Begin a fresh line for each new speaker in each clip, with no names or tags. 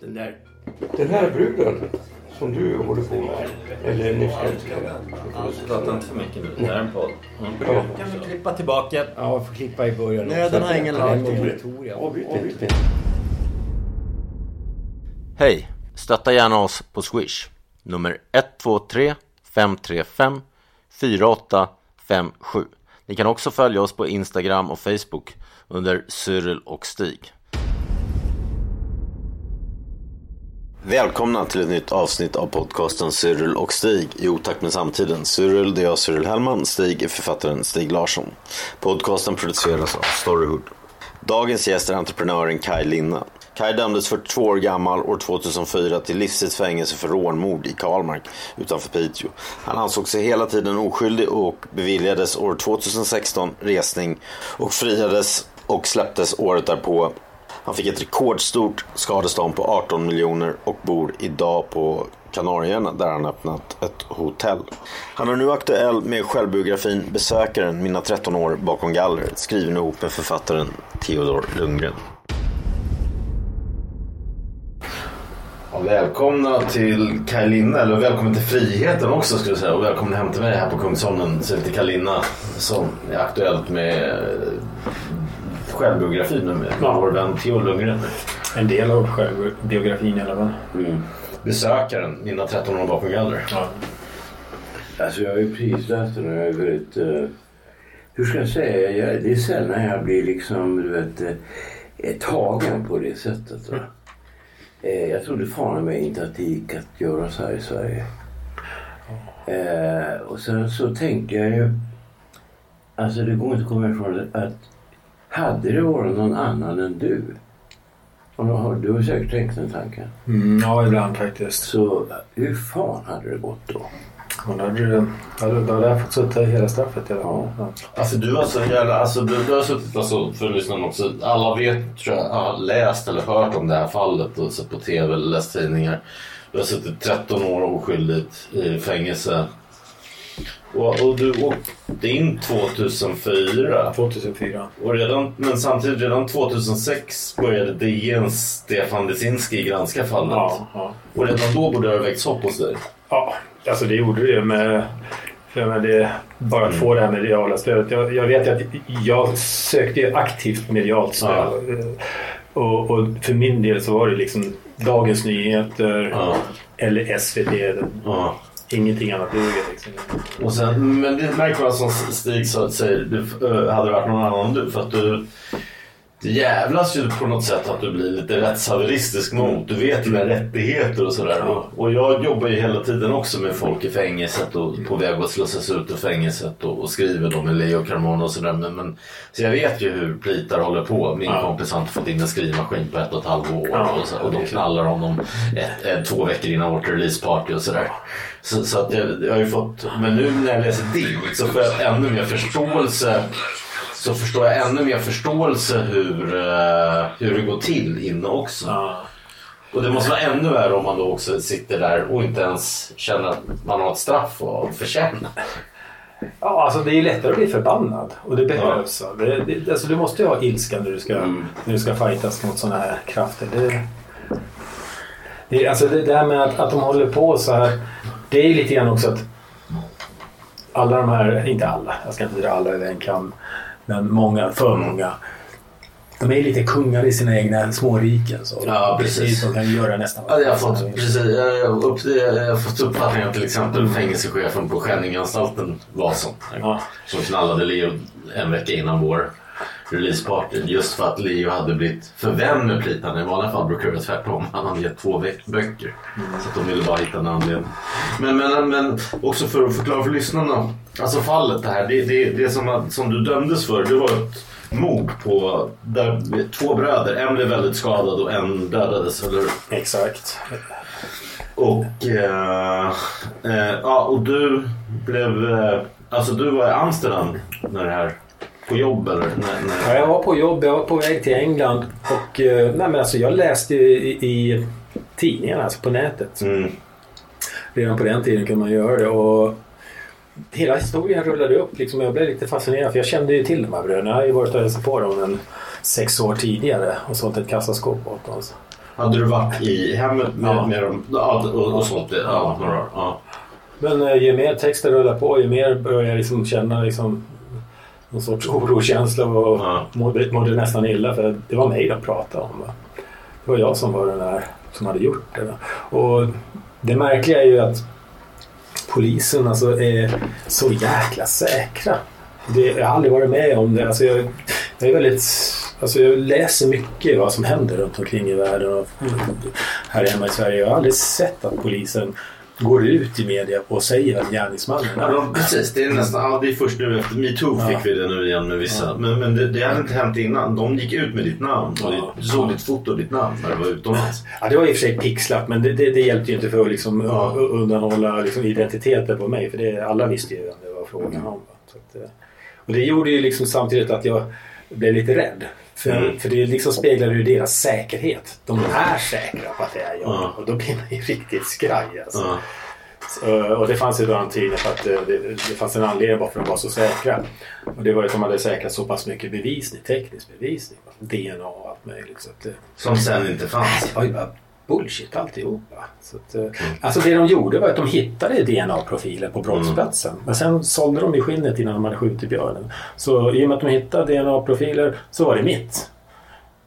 Den där, den här bruden som du håller på med, eller nyss.
Prata inte för mycket nu. Det här är en podd.
Ja.
Kan vi klippa tillbaka?
Ja, vi får klippa i början.
Nöden har ingen lag.
Avbryt inte.
Hej! Stötta gärna oss på Swish. Nummer 123 535 4857. Ni kan också följa oss på Instagram och Facebook under Cyril och Stig. Välkomna till ett nytt avsnitt av podcasten Cyril och Stig i otakt med samtiden. Cyril, det är jag Cyril Hellman. Stig är författaren Stig Larsson. Podcasten produceras av Storyhood. Dagens gäst är entreprenören Kai Linna. Kai dömdes 42 år gammal år 2004 till livstids fängelse för rånmord i Kalmark utanför Piteå. Han ansåg sig hela tiden oskyldig och beviljades år 2016 resning och friades och släpptes året därpå. Han fick ett rekordstort skadestånd på 18 miljoner och bor idag på Kanarieöarna där han öppnat ett hotell. Han är nu aktuell med självbiografin Besökaren, mina 13 år bakom gallret, skriven ihop med författaren Theodor Lundgren. Välkomna till Kaj Linna, eller välkommen till friheten också skulle jag säga. Och välkommen hem till mig här på Kungsholmen, så till Kaj Linna som är aktuellt med eh, självbiografin med
Ja.
vår vän Theo Lundgren.
En del av självbiografin i alla fall.
Besökaren, mina 13 år bakom galler.
Ja.
Alltså jag har ju prisläst den och jag är väldigt... eh, hur ska jag säga? Jag, det är sällan jag blir liksom, du vet, eh, tagen på det sättet. Va? Eh, jag trodde fan mig inte att det gick att göra så här i Sverige. Eh, och sen så tänkte jag ju... Alltså det går inte att komma ifrån att hade det varit någon annan än du. Och du har- du har säkert tänkt den tanken.
Mm, ja, ibland faktiskt.
Så hur fan hade det gått då?
Och då hade du, då hade, då hade jag fått sitta hela straffet i fall. Ja.
Alltså du har så jävla, alltså du, du har suttit, alltså för lyssnarna också, alla vet tror jag, har läst eller hört om det här fallet och sett på tv eller läst tidningar. Du har suttit 13 år oskyldigt i fängelse. Och, och du åkte in 2004.
2004.
Och redan, men samtidigt redan 2006 började DNs Stefan Lesinski granska fallet.
Ja, ja.
Och redan då borde det ha väckts hopp hos dig.
ja, alltså det gjorde det ju med... För jag det, bara att få det här mediala stödet. Jag, jag vet att jag sökte aktivt medialt stöd.
Ja.
Och, och för min del så var det liksom Dagens Nyheter
Ja.
eller SVT.
Ja.
Ingenting annat duger liksom.
Och sen, men det märker man som Stig sa, säger, du, eh, hade det varit någon annan du. För att du, det jävlas ju på något sätt att du blir lite rättshaveristisk mot. Du vet dina rättigheter och sådär. Och, och jag jobbar ju hela tiden också med folk i fängelset och på väg att slussas ut ur fängelset och, och skriver då med Leo Carmona och sådär. Men, men, så jag vet ju hur plitar håller på. Min
Ja.
kompis har inte fått in en skrivmaskin på ett och ett halvt år.
Ja.
Och, så, och de knallar honom ett, ett, två veckor innan vårt releaseparty och sådär. Så, så att jag, jag har ju fått, men nu när jag läser din så får jag ännu mer förståelse så förstår jag ännu mer förståelse hur, eh, hur det går till inne också.
Ja.
Och det måste vara ännu värre om man då också sitter där och inte ens känner att man har ett straff att förtjäna.
Ja, alltså det är lättare att bli förbannad och det behövs. va. Det, det, alltså du måste ju ha ilska när du ska,
Mm.
när du ska fightas mot sådana här krafter. Det, det, alltså det där med att, att de håller på så här. Det är ju lite grann också att alla de här, inte alla, jag ska inte dra alla över en kam, men många, för många. De är lite kungar i sina egna småriken. Så.
Ja, precis.
De kan göra nästan
Ja, jag, har fått,
de vill.
precis, jag, har upp, jag har fått uppfattningen att till exempel fängelsechefen på Skänningeanstalten var sån.
Ja.
Som knallade Leo en vecka innan vår releaseparty. Just för att Leo hade blivit för vän med plitan. I vanliga fall brukar det vara tvärtom. Han hade gett två böcker. Så att de ville bara hitta en anledning. Men, men, men också för att förklara för lyssnarna. Alltså fallet det här. Det, det, det som, som du dömdes för. Det var ett mord på där, två bröder. En blev väldigt skadad och en dödades, eller hur?
Exakt.
Och, eh, eh, ja, och du blev... Eh, alltså du var i Amsterdam när det här... På jobb eller? När, när...
Ja, jag var på jobb, jag var på väg till England och eh, nej, men alltså, jag läste ju i, i tidningarna, alltså på nätet.
Mm.
Redan på den tiden kunde man göra det. Och hela historien rullade upp. Liksom, jag blev lite fascinerad för jag kände ju till de här bröderna. Jag har ju varit och hälsat på dem en sex år tidigare och sålt ett kassaskåp åt dem. Så.
Hade du varit i hemmet med,
Ja.
med dem och, och sånt? Ja, några år. Ja.
Men eh, ju mer texten rullar på, ju mer börjar jag liksom känna liksom, någon sorts orokänsla och
Ja.
mådde, mådde nästan illa för det var mig de pratade om. Va? Det var jag som var den där som hade gjort det. Va? Och det märkliga är ju att polisen alltså är så jäkla säkra. Det, jag har aldrig varit med om det. Alltså jag, jag, är väldigt, alltså jag läser mycket vad som händer runt omkring i världen och här hemma i Sverige. Jag har aldrig sett att polisen går ut i media och säger att gärningsmannen
Ja, de, precis, det är nästan ja, det är först nu efter metoo fick
Ja.
vi det nu igen med vissa. Men, men det, det hade inte hänt innan. De gick ut med ditt namn och
Ja.
såg ditt foto och ditt namn när du var utomlands.
Ja, det var i och för sig pixlat men det, det, det hjälpte ju inte för att liksom,
Ja.
undanhålla liksom, identiteten på mig. För det, alla visste ju vem det var frågan om. eh, och det gjorde ju liksom samtidigt att jag blev lite rädd. För,
Mm.
för det liksom speglade ju deras säkerhet. De är säkra på att det är jag.
Ja.
Och då blir man ju riktigt skraj. Alltså.
Ja.
Så, och det fanns ju då en tid att eh, det, det fanns en anledning varför de var så säkra. Och det var ju att de hade säkrat så pass mycket bevisning, teknisk bevisning. DNA och allt möjligt. Så att, eh,
Som sen inte fanns.
det bara bullshit alltihopa. Så att, eh, alltså det de gjorde var att de hittade DNA-profilen på brottsplatsen. Men sen sålde de i skinnet innan de hade skjutit björnen. Så i och med att de hittade DNA-profiler så var det mitt.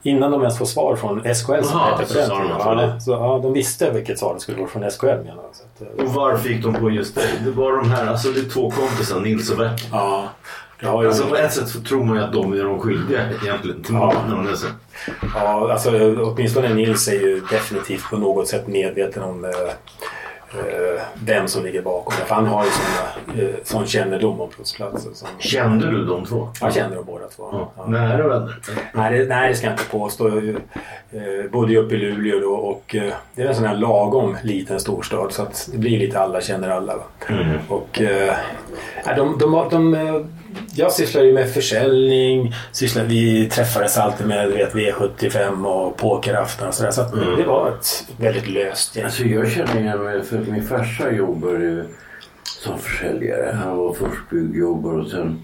Innan de ens får svar från SKL som det hette på den tiden. Ja,
det.
så, ja, de visste vilket svar det skulle vara från SKL menar jag. Eh,
Och varför fick de på just dig? Det var de här, alltså det är två kompisar, Nils och Bertil.
Ja, ju...
Alltså på ett sätt så tror man ju att de är de skyldiga egentligen. Till
Ja.
när man är så.
Ja, alltså åtminstone Nils är ju definitivt på något sätt medveten om eh, eh, vem som ligger bakom det. För han har ju såna, eh, sån kännedom om brottsplatsen. Som,
Kände du de två?
jag känner dem båda två.
Ja.
Ja.
Nära vänner?
Nej, det, nej, det ska jag inte påstå. Jag eh, bodde ju uppe i Luleå då och eh, det är en sån här lagom liten storstad så att det blir lite alla känner alla.
Mm.
Och, eh, ja, de, de, de, de, jag sysslar ju med försäljning. Sysslar, vi träffades alltid med vet, V75 och pokerafton och sådär. Så
Mm.
det var ett väldigt löst gäng.
Alltså jag känner igen mig för att min farsa jobbade ju som försäljare. Han var först byggjobbare och sen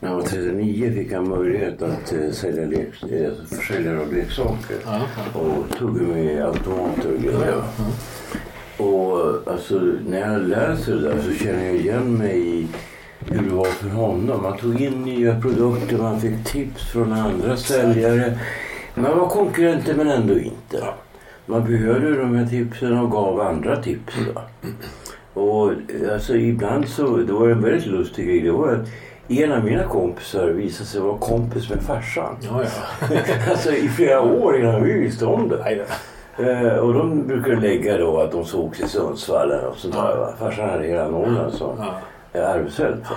när han var 39 fick han möjlighet att eh, sälja lek, eh, försäljare av leksaker.
Ja,
Och tuggummi, automater och grejer. Och alltså när jag läser det där så känner jag igen mig i hur det var för honom. Man tog in nya produkter, man fick tips från andra säljare. Man var konkurrenter men ändå inte.
Ja.
Man behövde de här tipsen och gav andra tips. Och alltså ibland så, det var en väldigt lustig grej. Det var att en av mina kompisar visade sig vara kompis med farsan.
Ja, ja.
alltså i flera år innan vi visste om det. Eh, och de brukade lägga då att de sågs i Sundsvall något sånt där. Va? Farsan hade hela Norrland som
ja.
Arvsfält. va.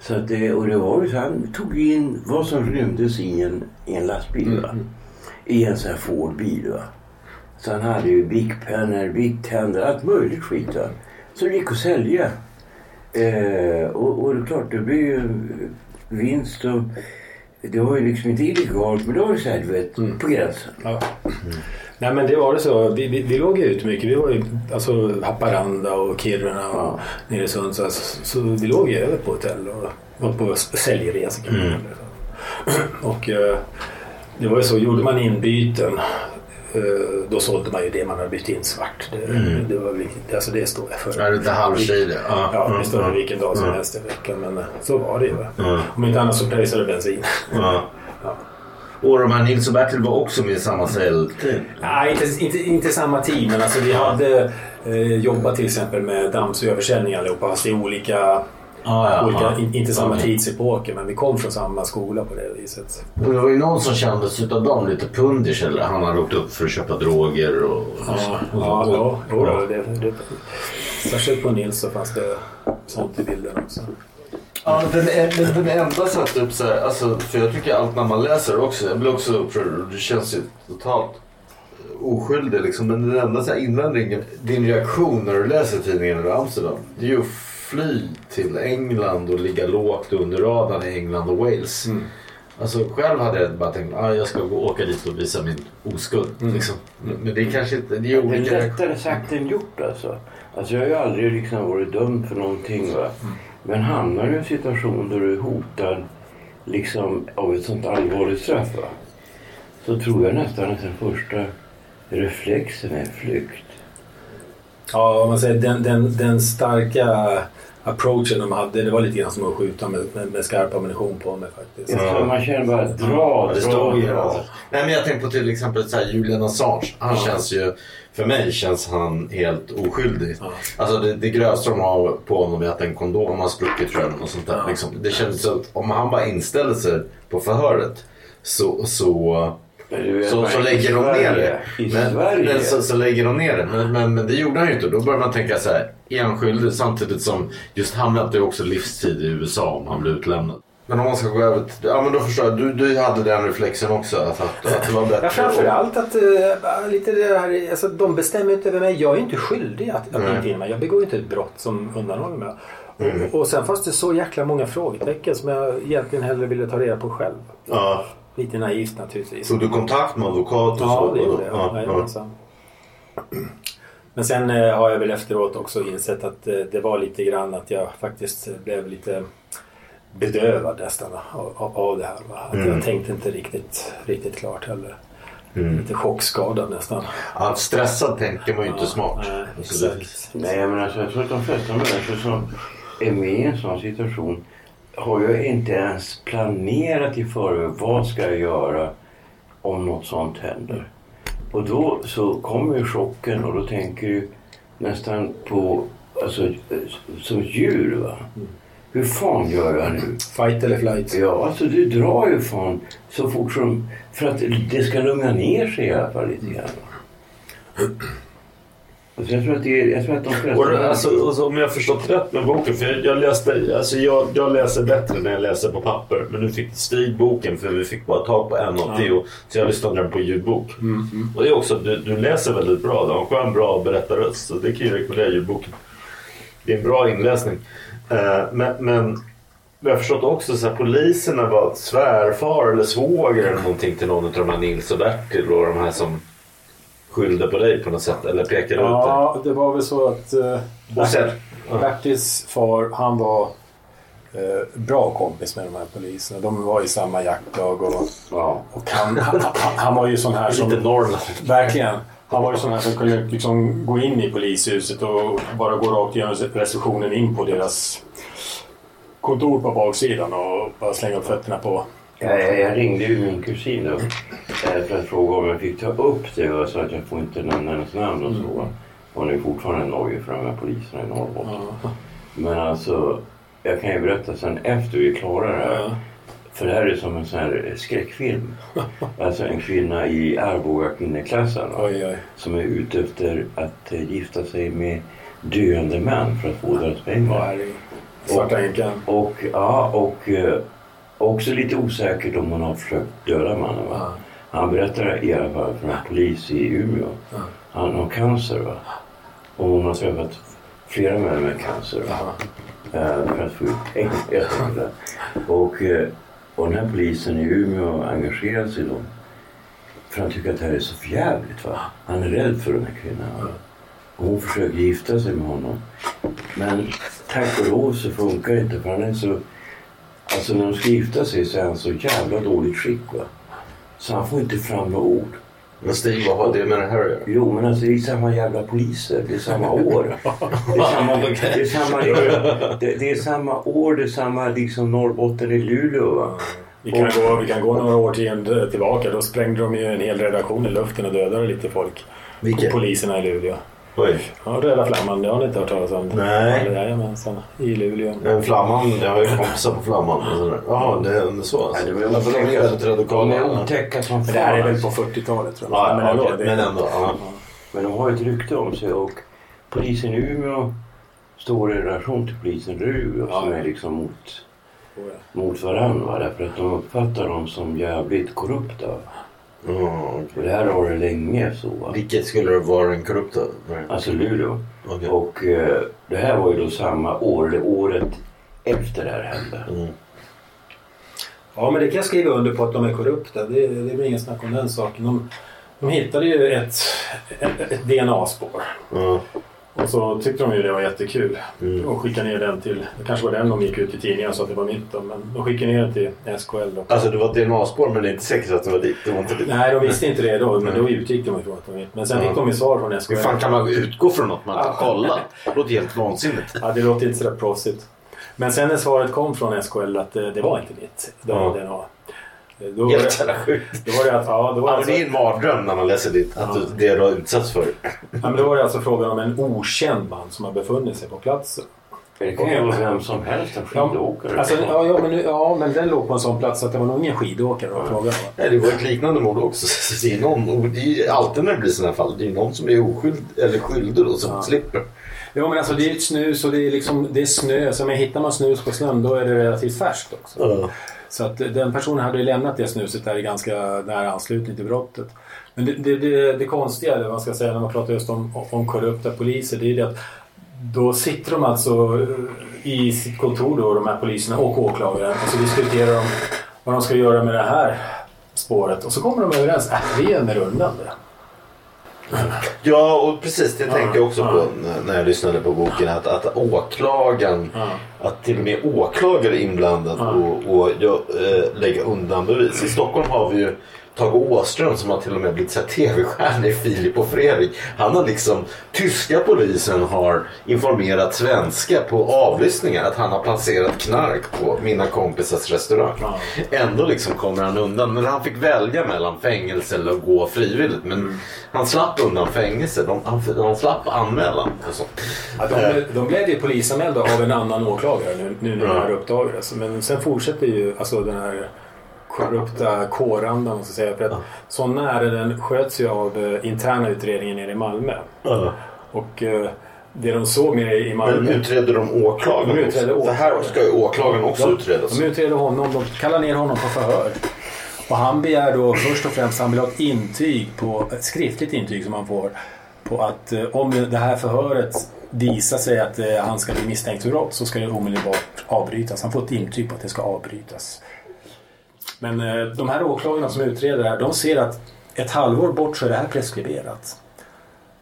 Så att det, och det var ju så han tog in vad som rymdes i en, i en lastbil. Va? I en sån här Ford-bil. Va? Så han hade ju bickpennor, bicktänder, allt möjligt skit. Va? Så det gick att sälja. Eh, och, och det är klart, det blev ju vinst och det var ju liksom inte illegalt men det var ju så här, du vet, på gränsen.
Ja. Nej men det var det så. Vi, vi, vi låg ju ute mycket. Vi var ju alltså Haparanda och Kiruna och
Ja.
nere i Sundsvall. Så, så vi låg ju över på hotell och var på säljresa det. Och eh, det var ju så, gjorde man inbyten eh, då sålde man ju det man hade bytt in svart. Det, det, var, viktigt. alltså det står jag för.
Ja, lite halvtjej
Ja, det står det
Mm.
vilken dag som helst i veckan. Men eh, så var det ju.
Mm.
Om inte annat så pröjsade bensin.
Och de här Nils och Bertil var också med i samma säljteam?
Nej, inte, inte, inte samma tid, men alltså vi hade eh, jobbat till exempel med dammsugarförsäljning allihopa, fast i olika,
Ja,
olika in, inte samma
Okej.
tidsepoker, men vi kom från samma skola på det viset.
Och det var ju någon som kändes utav dem lite pundish eller han hade åkt upp för att köpa droger och...
Ja,
och,
ja,
och,
ja, då, det, det, särskilt på Nils så fanns det sånt i bilden också.
Ja, den, den, den enda satt upp så här, alltså, för jag tycker allt när man läser också, jag blir också upprörd och det känns ju totalt oskyldig liksom. Men den enda så här invändningen, din reaktion när du läser tidningen i Amsterdam, det är ju att fly till England och ligga lågt under radarn i England och Wales.
Mm.
Alltså själv hade jag bara tänkt att ah, jag ska gå och åka dit och visa min oskuld.
Mm.
Liksom. Men- Men det är kanske inte, det är
Det är
olika
lättare sagt än gjort alltså. Alltså jag har ju aldrig liksom varit dömd för någonting. Va? Men hamnar du i en situation då du är hotad liksom, av ett sånt allvarligt straff. Va? Så tror jag nästan att den första reflexen är flykt.
Ja, om man säger den, den, den starka approachen de hade, det var lite grann som att skjuta med, med, med skarp ammunition på mig faktiskt.
Ja. Man känner bara dra,
Ja, det
dra,
står ju.
dra.
Nej men jag tänker på till exempel så här, Julian Assange. Han känns ju, för mig känns han helt oskyldig.
Ja.
Alltså det, det grövsta de har på honom är att en kondom har spruckit tror jag. Och sånt där.
Ja.
Liksom. Det känns så att om han bara inställer sig på förhöret så, så, så, så lägger de ner det. Men, men, så, så lägger de ner det. Men, men, men det gjorde han ju inte. Då börjar man tänka så här. Skyldig? Samtidigt som just han väntar ju också livstid i USA om han blir utlämnad. Men om man ska gå över till... Ja men då förstår jag. Du, du hade den reflexen också. Att, att, att det var bättre.
Ja, framförallt att uh, lite det här, alltså, de bestämmer inte över mig. Jag är inte skyldig att, att mig. Jag begår inte ett brott som undanhåller mig.
Mm.
Och, och sen fanns det så jäkla många frågetecken som jag egentligen hellre ville ta reda på själv.
Ja.
Lite naivt naturligtvis.
Tog du kontakt med advokat och
Ja,
så?
det gjorde jag.
Ja, ja.
Men sen eh, har jag väl efteråt också insett att eh, det var lite grann att jag faktiskt blev lite bedövad nästan av, av, av det här. Va? Att
Mm.
Jag tänkte inte riktigt, riktigt klart heller.
Mm.
Lite chockskadad nästan.
Att stressad tänker man ju inte smart.
Nej,
Alltså, det-
exakt.
Nej, men alltså, jag tror att de flesta människor som är med i en sån situation har ju inte ens planerat i förväg vad ska jag göra om något sånt händer. Och då så kommer ju chocken och då tänker du nästan på, alltså som djur va. Hur fan gör jag nu?
Fight eller flight.
Ja, alltså du drar ju fan så fort som... För att det ska lugna ner sig i alla fall lite grann. Alltså jag, tror att det är, jag tror att de flesta...
Och, alltså, alltså, om jag har förstått rätt med boken, för jag, jag, läste, alltså, jag, jag läser bättre när jag läser på papper. Men nu fick Stig boken för vi fick bara tag på en av
Ja.
tio. Så jag lyssnade den på ljudbok.
Mm.
Och det är också, du, du läser väldigt bra. Du har en skön bra berättarröst. Så det kan jag rekommendera ljudboken. Det är en bra inläsning. Eh, men, men jag har förstått också att poliserna var svärfar eller svåger eller någonting till någon av de här Nils och Bertil och de här som skyllde på dig på något sätt. Eller pekade ut dig.
Ja, det var väl så att
sen,
Bertils far, han var eh, bra kompis med de här poliserna. De var i samma jaktlag och,
Ja.
och han, han, han, han var ju sån här som...
lite Norrland.
Verkligen. Han var ju sån här som kunde liksom gå in i polishuset och bara gå rakt igenom receptionen in på deras kontor på baksidan och bara slänga upp fötterna på.
Jag, jag, jag ringde ju min kusin då, eh, för att fråga om jag fick ta upp det och så att jag får inte nämna hennes namn och så. Hon är fortfarande nojig för de här poliserna i Norrbotten. Men alltså, jag kan ju berätta sen efter vi är klara det här. För det här är som en sån här skräckfilm. Alltså en kvinna i Arboga kvinneklassen som är ute efter att eh, gifta sig med döende män för att få deras pengar.
Svarta änkan.
Och, ja, och eh, också lite osäkert om hon har försökt döda mannen. Va?
Ja.
Han berättar i alla fall för en polis i Umeå.
Ja.
Han har cancer. Va? Och hon har träffat flera män med cancer. Va? Eh, för att få ut pengar. Och, eh, och den här polisen i Umeå engagerar sig då. För han tycker att det här är så förjävligt. Va? Han är rädd för den här kvinnan. Va? Och hon försöker gifta sig med honom. Men tack och lov så funkar det inte för han är så... Alltså när de ska gifta sig så är han så jävla dåligt skick va. Så han får inte fram några ord.
Men Stig, vad har det med det här att göra?
Jo men alltså det är samma jävla poliser. Det är samma år. Det är samma, det är samma, det, det är samma år, det är samma liksom Norrbotten i Luleå va.
Vi kan, gå, vi kan gå några årtionden tillbaka. Då sprängde de ju en hel redaktion i luften och dödade lite folk.
Vilka?
Poliserna i Luleå.
Oj.
Ja, Röda Flamman, det har ni inte hört talas om?
Nej.
Jajamensan, i Luleå.
Men Flamman, jag har ju kompisar på Flamman. Jaha, det är så alltså.
Ja, det var
för är väldigt
De är otäcka som
Men det här är väl
fan.
på 40-talet tror jag.
Ja,
men ändå.
okej,
det-
men ändå. Ja.
Men de har ju ett rykte om sig och polisen i Umeå står i relation till polisen i Luleå
Ja.
som är liksom mot
jag.
mot varandra därför att de uppfattar dem som jävligt korrupta. Och det här har det länge så. va.
Vilket skulle det vara den korrupta?
Alltså Luleå.
Okej.
Och eh, det här var ju då samma år, eller året efter det här hände.
Mm.
Ja, men det kan jag skriva under på att de är korrupta. Det, det är ingen snack om den saken. De, de hittade ju ett, ett, ett DNA-spår.
Ja.
Och så tyckte de ju det var jättekul.
Mm.
Och skickade ner den till, det kanske var den de gick ut i tidningen sa att det var mitt då, men de skickade ner den till SKL då.
Alltså det var DNA-spår men det är inte säkert att det var dit. Det var inte dit.
Nej, de visste inte det då, men då utgick de ifrån att de mitt. Men sen
Ja.
fick de ju svar från SKL.
Hur fan kan man utgå från något man inte har kollat? Det låter helt vansinnigt.
Ja, det låter inte sådär proffsigt. Men sen när svaret kom från SKL att eh, det var inte mitt
Ja.
DNA. Eh, Då, var
Helt
det,
jävla sjukt.
då var det ja, då var
Ja,
det alltså,
det är en mardröm när man läser ditt, att
Ja.
det du har utsatts för.
ja, men då var det alltså frågan om en okänd man som har befunnit sig på platsen.
Det kan ju vara vem som helst, en skidåkare.
Alltså, ja, ja, men, nu- ja, men den låg på en sån plats att det var nog ingen skidåkare de frågade.
Nej, det var ett liknande mord också. Så det är, någon, det är ju alltid när det blir sådana här fall. Det är ju någon som är oskyldig eller skyldig då som
Ja.
slipper.
Ja, men alltså det är ett snus och det är, liksom, det är snö. Så men hittar man snus på snön då är det relativt färskt också.
Ja.
Så att den personen hade lämnat det snuset där i ganska nära anslutning till brottet. Men det, det, det, det konstiga, det man ska säga, när man pratar just om, om korrupta poliser, det är det att då sitter de alltså eh, i sitt kontor då, de här poliserna och åklagaren och så diskuterar de vad de ska göra med det här spåret. Och så kommer de överens, äh, vi gömmer undan det.
Ja, och precis det
Ja,
tänkte jag också
ja.
på när- jag lyssnade på boken. Att, att åklagaren,
Ja.
att till och med åklagare är inblandad och, och jag, eh, lägga undan bevis. I Stockholm har vi ju Tage Åström som har till och med blivit tv-stjärna i Filip och Fredrik. Han har liksom, tyska polisen har informerat svenska på avlyssningar att han har placerat knark på mina kompisars restaurang.
Ja.
Ändå liksom kommer han undan. Men han fick välja mellan fängelse eller att gå frivilligt. Men han slapp undan fängelse. De, han, han slapp anmälan. Och så.
Ja, de, de blev ju polisanmälda av en annan åklagare nu, nu när det här uppdagades. Men sen fortsätter ju alltså den här korrupta kårandan, måste jag säga. För att sådana ärenden sköts ju av eh, interna utredningen nere i Malmö. Och eh, det de såg med i Malmö...
Men utreder de åklagaren
De utreder
också? För här
åklagaren.
ska ju åklagaren också
de,
utredas.
De utreder honom, de kallar ner honom på förhör. Och han begär då först och främst han vill ha ett intyg, på, ett skriftligt intyg som han får på att eh, om det här förhöret visar sig att han ska bli misstänkt för brott så ska det omedelbart avbrytas. Han får ett intyg på att det ska avbrytas. Men eh, de här åklagarna som utreder det här, de ser att ett halvår bort så är det här preskriberat.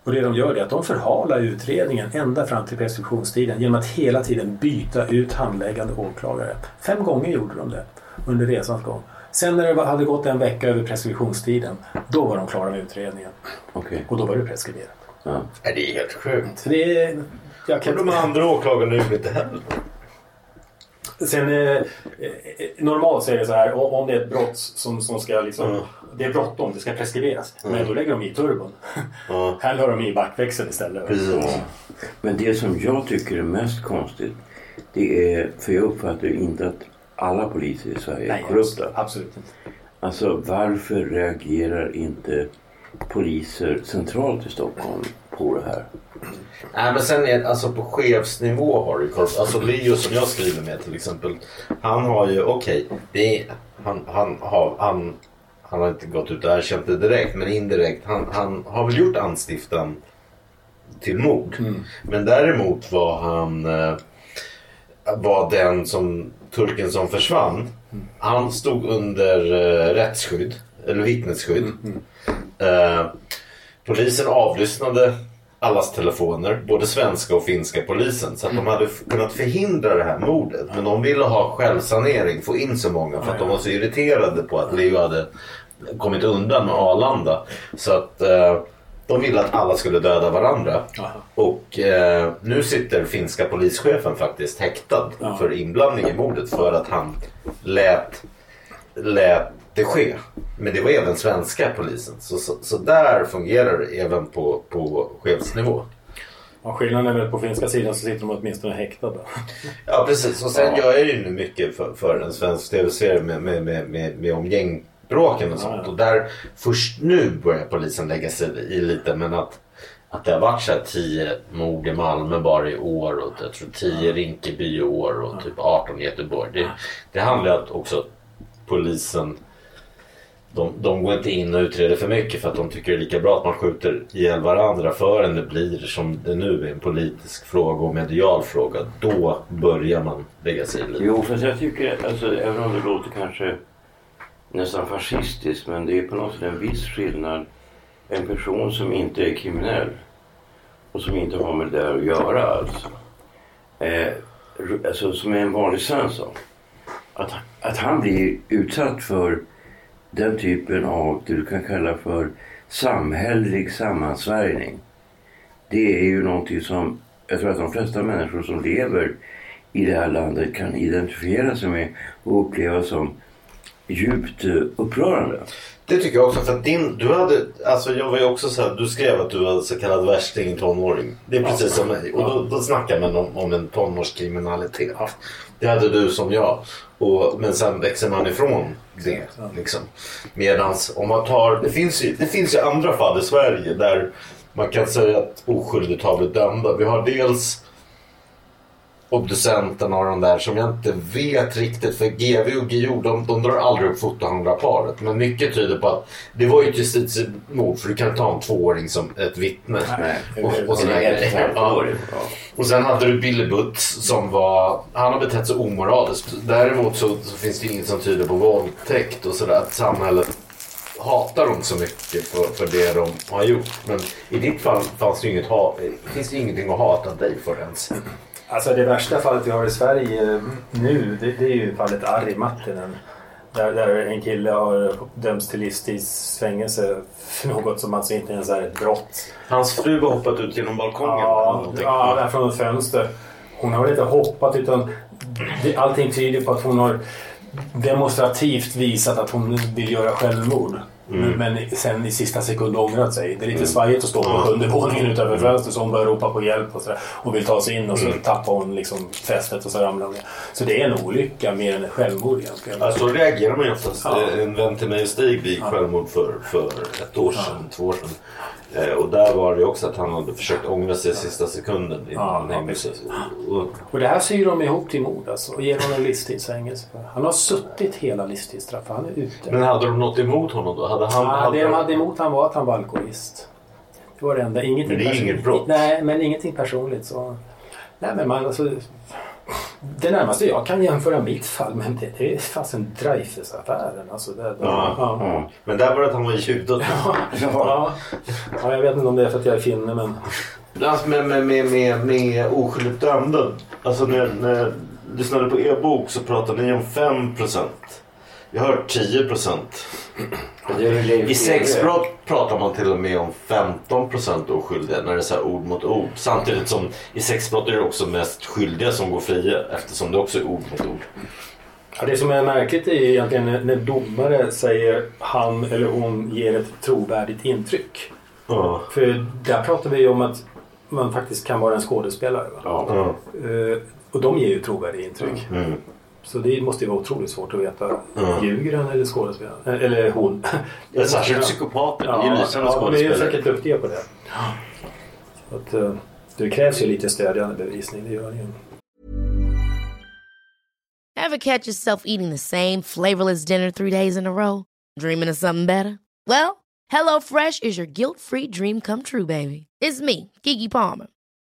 Och det de gör är att de förhalar utredningen ända fram till preskriptionstiden genom att hela tiden byta ut handläggande åklagare. Fem gånger gjorde de det under resans gång. Sen när det hade gått en vecka över preskriptionstiden, då var de klara med utredningen.
Okej.
Och då var det preskriberat.
Ja.
Det är helt sjukt.
Det är... Jag
Och
kan
de andra åklagarna gjorde inte heller.
Sen eh, eh, normalt så är det så här om det är ett brott som, som ska liksom...
Mm.
Det är bråttom, det ska preskriberas. Men då lägger de i turbon.
Ja.
Här la de i backväxeln istället.
Precis.
Men det som jag tycker är mest konstigt, det är, för jag uppfattar inte att alla poliser i Sverige är
Nej,
korrupta.
absolut inte.
Alltså varför reagerar inte poliser centralt i Stockholm på det här?
Nej men sen är alltså på chefsnivå har du ju korrupt. Alltså Leo som jag skriver med till exempel. Han har ju, okej, det är, han, han, har, han, han har inte gått ut och erkänt det direkt men indirekt. Han, han har väl gjort anstiftan till mord. Men däremot var han eh, var den som turken som försvann. Han stod under eh, rättsskydd eller vittnesskydd. Eh, polisen avlyssnade allas telefoner, både svenska och finska polisen. Så att de hade kunnat förhindra det här mordet. Men de ville ha självsanering, få in så många för att de var så irriterade på att Leo hade kommit undan med Arlanda. Så att eh, de ville att alla skulle döda varandra.
Aha.
Och eh, nu sitter finska polischefen faktiskt häktad
Ja.
för inblandning i mordet för att han lät, lät det ske. Men det var även svenska polisen. Så, så, så där fungerar det även på, på chefsnivå.
Ja, skillnaden är väl på finska sidan så sitter de åtminstone häktade.
Ja precis och sen
Ja.
gör jag ju nu mycket för, för en svensk tv-serie med, med, med, med, med om gängbråken och sånt.
Ja, ja.
Och där först nu börjar polisen lägga sig i lite men att att det har varit så här 10 mord i Malmö bara i år och jag tror 10 Rinkeby i år och typ 18 i Göteborg. Det, det handlar att också polisen de, de går inte in och utreder för mycket för att de tycker det är lika bra att man skjuter ihjäl varandra förrän det blir som det nu är en politisk fråga och medial fråga. Då börjar man lägga sig i.
Jo, för jag tycker, alltså, även om det låter kanske nästan fascistiskt, men det är på något sätt en viss skillnad. En person som inte är kriminell och som inte har med det där att göra alltså. Eh, alltså som är en vanlig Svensson. Att, att han blir utsatt för den typen av, du kan kalla för samhällelig sammansvärjning. Det är ju någonting som jag tror att de flesta människor som lever i det här landet kan identifiera sig med och uppleva som djupt eh, upprörande.
Det tycker jag också. För att din, du hade, alltså jag var ju också så här, du skrev att du var så kallad värsting tonåring. Det är precis som mig. Och då, då snackar man om, om en tonårskriminalitet. Det hade du som jag. Och, men sen växer man ifrån det. Liksom. Medans om man tar, det finns, ju, det finns ju andra fall i Sverige där man kan säga att oskyldigt har blivit dömda. Vi har dels obducenten och de där som jag inte vet riktigt för GV och GO de, de drar aldrig upp fotohandlarparet. Men mycket tyder på att det var ju ett justitiemord för du kan inte ha en tvååring som ett vittne.
Nej,
och, och, grejer.
halvt
Ja. och sen hade du Billy Butts som var, han har betett sig omoraliskt. Däremot så, så finns det inget som tyder på våldtäkt och sådär. Att samhället hatar dem så mycket för, för det de har gjort. Men i ditt fall fanns det inget finns det ingenting att hata dig för ens.
Alltså det värsta fallet vi har i Sverige nu det, det är ju fallet Ari Mattinen. Där, där en kille har dömts till livstids fängelse för något som alltså inte ens är ett brott.
Hans fru har hoppat ut genom balkongen.
Ja, ja, från ett fönster. Hon har väl inte hoppat utan allting tyder på att hon har demonstrativt visat att hon vill göra självmord.
Mm.
Men sen i sista sekund ångrat sig. Det är lite svajigt att stå på sjunde våningen utanför fönstret så hon börjar ropa på hjälp och, så och vill ta sig in och så
Mm.
tappar hon liksom fästet och så ramlar hon ner. Så det är en olycka mer än ett självmord egentligen.
Ja, så reagerar man ju oftast.
Ja.
En vän till mig Stig begick självmord för, för ett år sedan, två år sedan. Eh, och där var det också att han hade försökt ångra sig i sista sekunden innan
Ja,
han hängde sig. Och,
Och det här syr de ihop till mord alltså och ger honom livstidsfängelse. för. Han har suttit hela livstidsstraffet. Han är ute.
men hade de något emot honom då? Hade han,
Ja,
hade
det de hade emot han var att han var alkoholist. Det var det enda. Ingenting
Men det är inget brott.
Nej, men ingenting personligt. Så... Nej, men man, alltså, det närmaste jag kan jämföra mitt fall med det, det är fasen Dreyfusaffären. Alltså, det,
Ja,
ja.
Men där var det att han var i judot.
Ja. ja, jag vet inte om det är för att jag är finne, men...
Alltså med, med, med, med, med oskyldigt dömda. Alltså när, när jag lyssnade på er bok så pratade ni om 5% Jag har hört 10
Det är väl Leif
I sexbrott pratar man till och med om 15% oskyldiga när det är så här ord mot ord. Samtidigt som i sexbrott är det också mest skyldiga som går fria eftersom det också är ord mot ord.
Ja, det som är märkligt är egentligen när, när domare säger han eller hon ger ett trovärdigt intryck.
Ja.
För där pratar vi om att man faktiskt kan vara en skådespelare. Va?
Ja.
Ja.
Eh, och de ger ju trovärdiga intryck.
Mm.
Så det måste ju vara otroligt svårt att veta.
Ja.
Ljuger han eller skådespelaren? Eh, Eller hon.
Ja, Särskilt psykopater. Det är ju
Ja,
lysande
ja, de är säkert duktiga på det. Att, eh, det krävs ju lite stödjande bevisning, det gör det ju.
Ever catch yourself eating the same flavorless dinner three days in a row? Dreaming of something better? Well, HelloFresh is your guilt-free dream come true, baby. It's me, Kiki Palmer.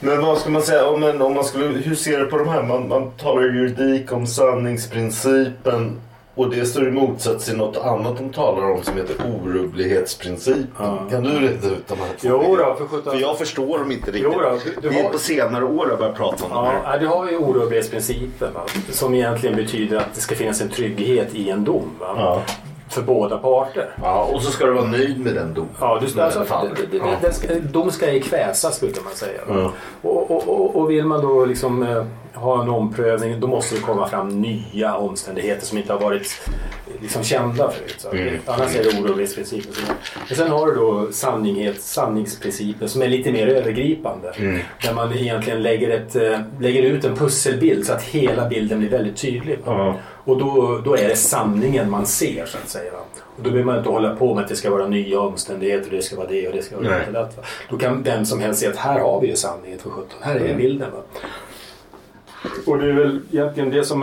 Men vad ska man säga om, en, om man skulle, hur ser du på de här? Man, man talar juridik om sanningsprincipen och det står i motsats till något annat de talar om som heter orubblighetsprincipen. Kan du reda ut de här två
Jo då, för sjutton.
För jag förstår dem inte riktigt.
Jo då, du- du
det är
har-
på senare år jag börjat prata om de här.
Ja, du har ju orubblighetsprincipen va? som egentligen betyder att det ska finnas en trygghet i en dom. Va?
Ja.
För båda parter.
Ja, och så ska du vara nöjd med den domen.
Ja, du ska,
När
alltså,
den Ja.
ska, dom ska ej kväsas brukar man säga.
Ja.
Och, och, och, och vill man då liksom eh, ha en omprövning då måste det komma fram nya omständigheter som inte har varit eh, liksom, kända förut. Så.
Mm.
Annars är det orubblighetsprincipen. som gäller. Men sen har du då sanningsprincipen som är lite mer övergripande.
Mm.
Där man egentligen lägger, ett, eh, lägger ut en pusselbild så att hela bilden blir väldigt tydlig. va? Och då, då är det sanningen man ser så att säga. Och då behöver man inte hålla på med att det ska vara nya omständigheter och det ska vara det och det ska vara
Nej.
det. va? Då kan vem som helst se att här har vi ju sanningen för 17. Här
Mm.
är bilden. Va? Och det är väl egentligen det som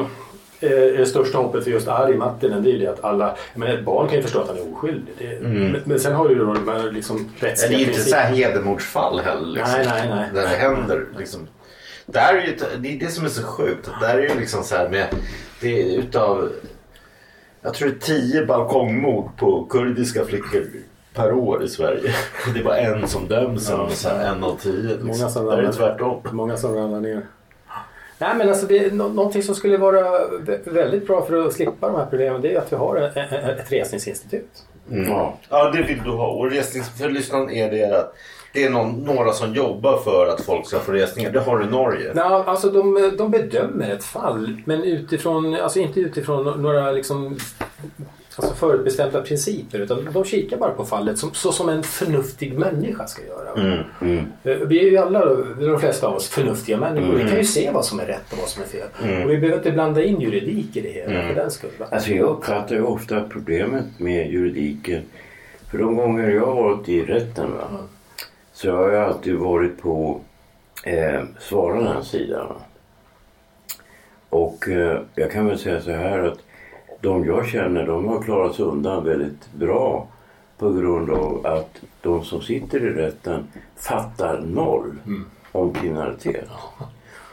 är det största hoppet för just Ari Mattinen. Det är ju det att alla, men ett barn kan ju förstå att han är oskyldig. Det, men, men sen har du ju då de här liksom
Mm. Det
rättsliga
är ju inte så här hedermordsfall heller. Liksom,
Nej, nej, nej.
Där det händer. Liksom. Där är ju, det är det som är så sjukt. Där är ju liksom så här med... Det är utav... Jag tror det är tio balkongmord på kurdiska flickor per år i Sverige. Det är bara en som döms. eller så en av tio. Liksom.
Många som
Där är det tvärtom.
Många som ramlar ner. Nej men alltså det nå- någonting som skulle vara vä- väldigt bra för att slippa de här problemen det är att vi har ett resningsinstitut.
Ja.
Ja, det vill du ha. Och resnings... För lyssnaren är det att det är någon, några som jobbar för att folk ska få resningar. Det har du i Norge.
Nej, alltså de, de bedömer ett fall men utifrån, alltså inte utifrån några liksom, alltså förutbestämda principer utan de kikar bara på fallet som, så som en förnuftig människa ska göra. Eh, Vi är ju alla, de flesta av oss, förnuftiga människor. Vi kan ju se vad som är rätt och vad som är fel. Och vi behöver inte blanda in juridik i det hela för den skull.
Alltså jag uppfattar ju ofta problemet med juridiken. För de gånger jag har varit i rätten va, så har jag alltid varit på eh, svararens sida. Och eh, jag kan väl säga så här att de jag känner de har klarat sig undan väldigt bra på grund av att de som sitter i rätten fattar noll om kriminalitet.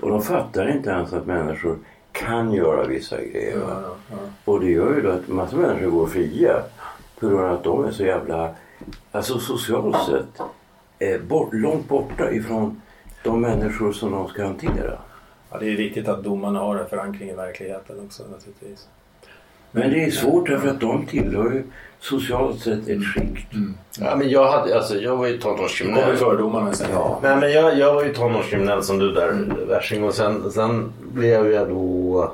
Och de fattar inte ens att människor kan göra vissa grejer. va. Och det gör ju då att massor av människor går fria på grund av att de är så jävla, alltså socialt sett, eh, bort, långt borta ifrån de människor som de ska hantera.
Ja, det är viktigt att domarna har en förankring i verkligheten också naturligtvis.
Men det är svårt därför att de tillhör ju socialt sett ett skikt.
Ja, men jag, hade, alltså, jag var ju tonårskriminell.
fördomarna sen. Ja.
Nej, men jag, jag var ju tonårskriminell som du där, värsing. Och sen, sen blev jag då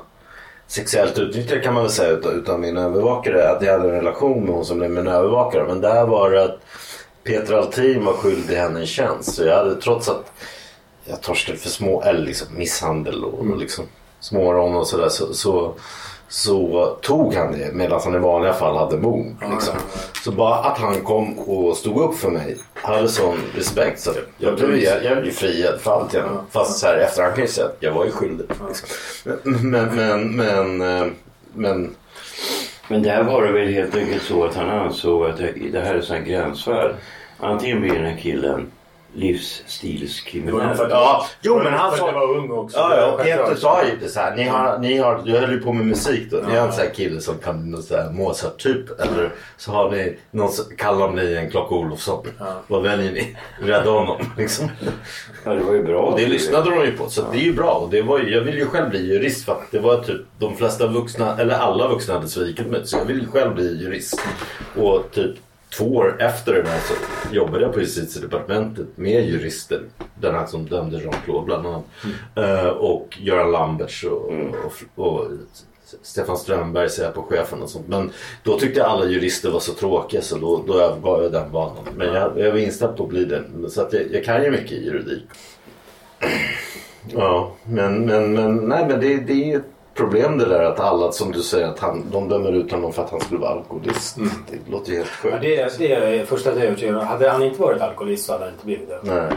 sexuellt utnyttjad kan man väl säga utav, utav min övervakare. Att jag hade en relation med hon som blev min övervakare. Men där var det att Peter Altin var skyldig henne en tjänst. Så jag hade trots att jag torskade för små, eller liksom misshandel och, och liksom smårån och sådär. Så, så, så tog han det medan han i vanliga fall hade mord. Liksom. Så bara att han kom och stod upp för mig hade sån respekt så jag blev, jag, jag blev friad för allt genom. Fast så här efterhand kan jag säga att jag var ju skyldig. Liksom. Men, men, men, men, eh, men
men där var det väl helt enkelt så att han ansåg att det, det här är sån här gränsfall. Antingen blir den här killen livsstilskriminell.
Ja, jo men han sa...
jag var ung också.
Ja, ja. Peter sa ju det så här. Ni har, ni har, du höll ju på med musik då. Ni har en sån här kille som kan Mozart-typ. Eller så har ni, någon som kallar ni en Klocka Olofsson. Vad väljer ni? Rädda honom liksom.
Ja, det var ju bra.
Och det lyssnade de ju på. Så det är ju bra. Och det var ju, jag ville ju själv bli jurist för att det var typ de flesta vuxna, eller alla vuxna hade svikit mig. Så jag ville själv bli jurist. Och typ två år efter det där så jobbade jag på justitiedepartementet med jurister. Den här som dömde Jean-Claude bland annat. Eh, och Göran Lamberts och, och, och Stefan Strömberg säger på chefen och sånt. Men då tyckte alla jurister var så tråkiga så då, då övergav jag den banan. Men jag, jag var inställd på att bli det. Så att jag, jag kan ju mycket i juridik. Ja, men, men, men, nej, men det, det är ju ett problem det där att alla som du säger att han, de dömer ut honom för att han skulle vara alkoholist. Det låter ju helt
Ja,
sjukt.
det, det är första det jag är övertygad om. Hade han inte varit alkoholist så hade han inte blivit det.
Nej.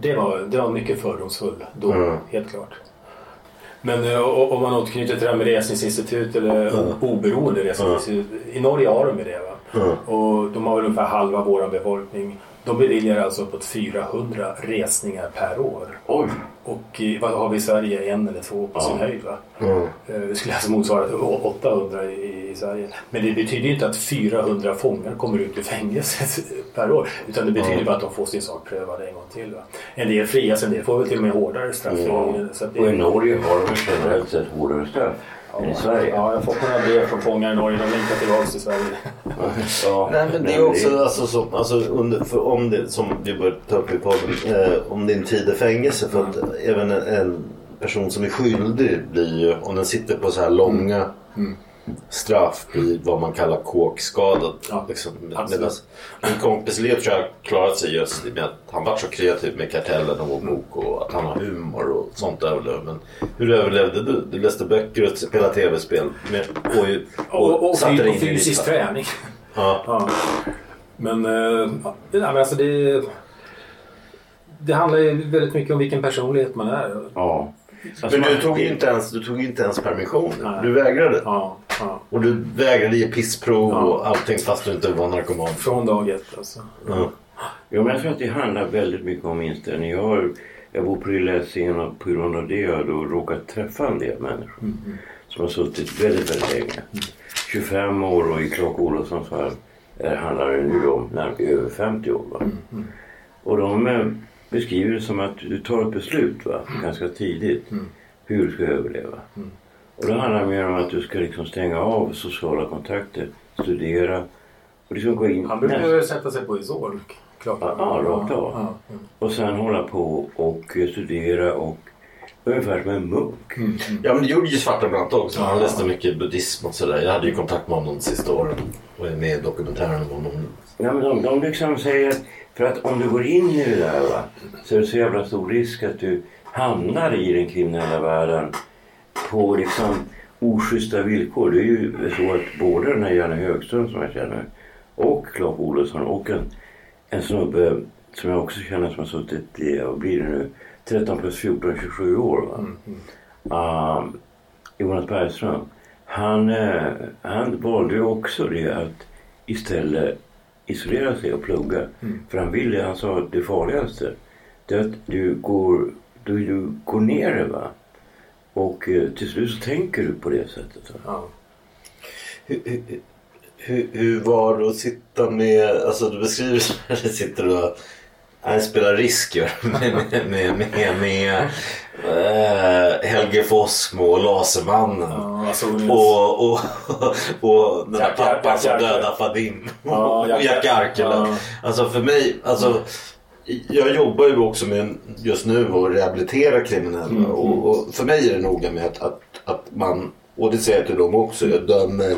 Det var, det var mycket fördomsfull dom,
Mm.
helt klart. Men eh, om man återknyter till det här med resningsinstitut eller o- oberoende resningsinstitut. I Norge har de det. Va? Och de har väl ungefär halva vår befolkning. De beviljar alltså uppåt 400 resningar per år.
Oj!
Och vad har vi i Sverige? En eller två på sin höjd va?
Mm.
Det skulle alltså motsvara 800 i, i Sverige. Men det betyder ju inte att 400 fångar kommer ut ur fängelset per år. Utan det betyder bara att de får sin sak prövad en gång till. Va? En del frias, en del får väl till och med hårdare straff.
Ja.
Så att det,
Och i Norge har de generellt sett hårdare straff än i Sverige.
Ja, jag har fått några brev från fångar i Norge. De längtar tillbaka till Sverige.
Ja,
Nej men det är också alltså, som, alltså under, för om det, som vi började ta upp i podden, eh, om din tid i fängelse. För att även en, en person som är skyldig blir ju, om den sitter på så här långa straff blir vad man kallar kåkskadad.
Ja,
liksom. Medan min kompis Leo tror jag klarat sig just med att han var så kreativ med kartellen och vår bok och att han har humor och sånt överlevde. Men hur överlevde du? Du läste böcker och spelade tv-spel med, och,
Och, och,
satte dig
och
in i
fysisk träning.
Ja.
Ja. Men, eh, ja, nej, men alltså det, det handlar ju väldigt mycket om vilken personlighet man är.
Ja. Alltså,
Men du tog ju inte ens, du tog inte ens permission.
Nej.
Du vägrade.
Ja, ja.
Och du vägrade ge pissprov
Ja.
och allting fast du inte var narkoman.
Från dag ett alltså.
Ja.
Ja, men jag tror att det handlar väldigt mycket om inställning. Jag, har, jag bor på lilla scen och på grund av det har jag då råkat träffa en del människor som har suttit väldigt, väldigt länge. 25 år och i Clark Olofssons fall eh, handlar det nu om när, över 50 år. Va? Och de eh, beskriver det som att du tar ett beslut va? ganska tidigt hur du ska överleva. Och då handlar det mer om att du ska liksom stänga av sociala kontakter, studera och liksom gå in
Han brukar ju sätta sig på Isol. Klart.
Ja, ja, rakt av.
Ja, ja.
Och sen hålla på och studera och ungefär som en munk.
ja men det gjorde ju Svartenbrandt också. Han läste mycket buddhism och sådär. Jag hade ju kontakt med honom de sista åren. Och är med i dokumentären om honom.
Ja, men de, de liksom säger att för att om du går in i det där va, så är det så jävla stor risk att du hamnar i den kriminella världen på liksom oschyssta villkor. Det är ju så att både den här Janne Högström som jag känner och Clark Olofsson och en, en snubbe som jag också känner som har suttit i, vad blir det nu, 13 plus 14, 27 år. Va? Ah, Jonas Bergström. Han, eh, han valde ju också det att istället isolera sig och plugga. För han ville, han sa att det farligaste det är att du går, du, du går ner det va. Och eh, till slut så tänker du på det sättet.
Ja.
Hur, hur, hur, hur var det att sitta med, alltså du beskriver när du sitter och Nej, spelar risk med, med, med, med, eh, Helge Fossmo och Lasermannen.
Alltså,
Och, och, och den där pappan som dödade Fadim. Och
Jack- ja.
Alltså för mig, alltså, jag jobbar ju också med just nu och rehabilitera kriminella.
Mm,
Och, för mig är det noga med att, att, att man, och det säger jag till dem också, jag dömer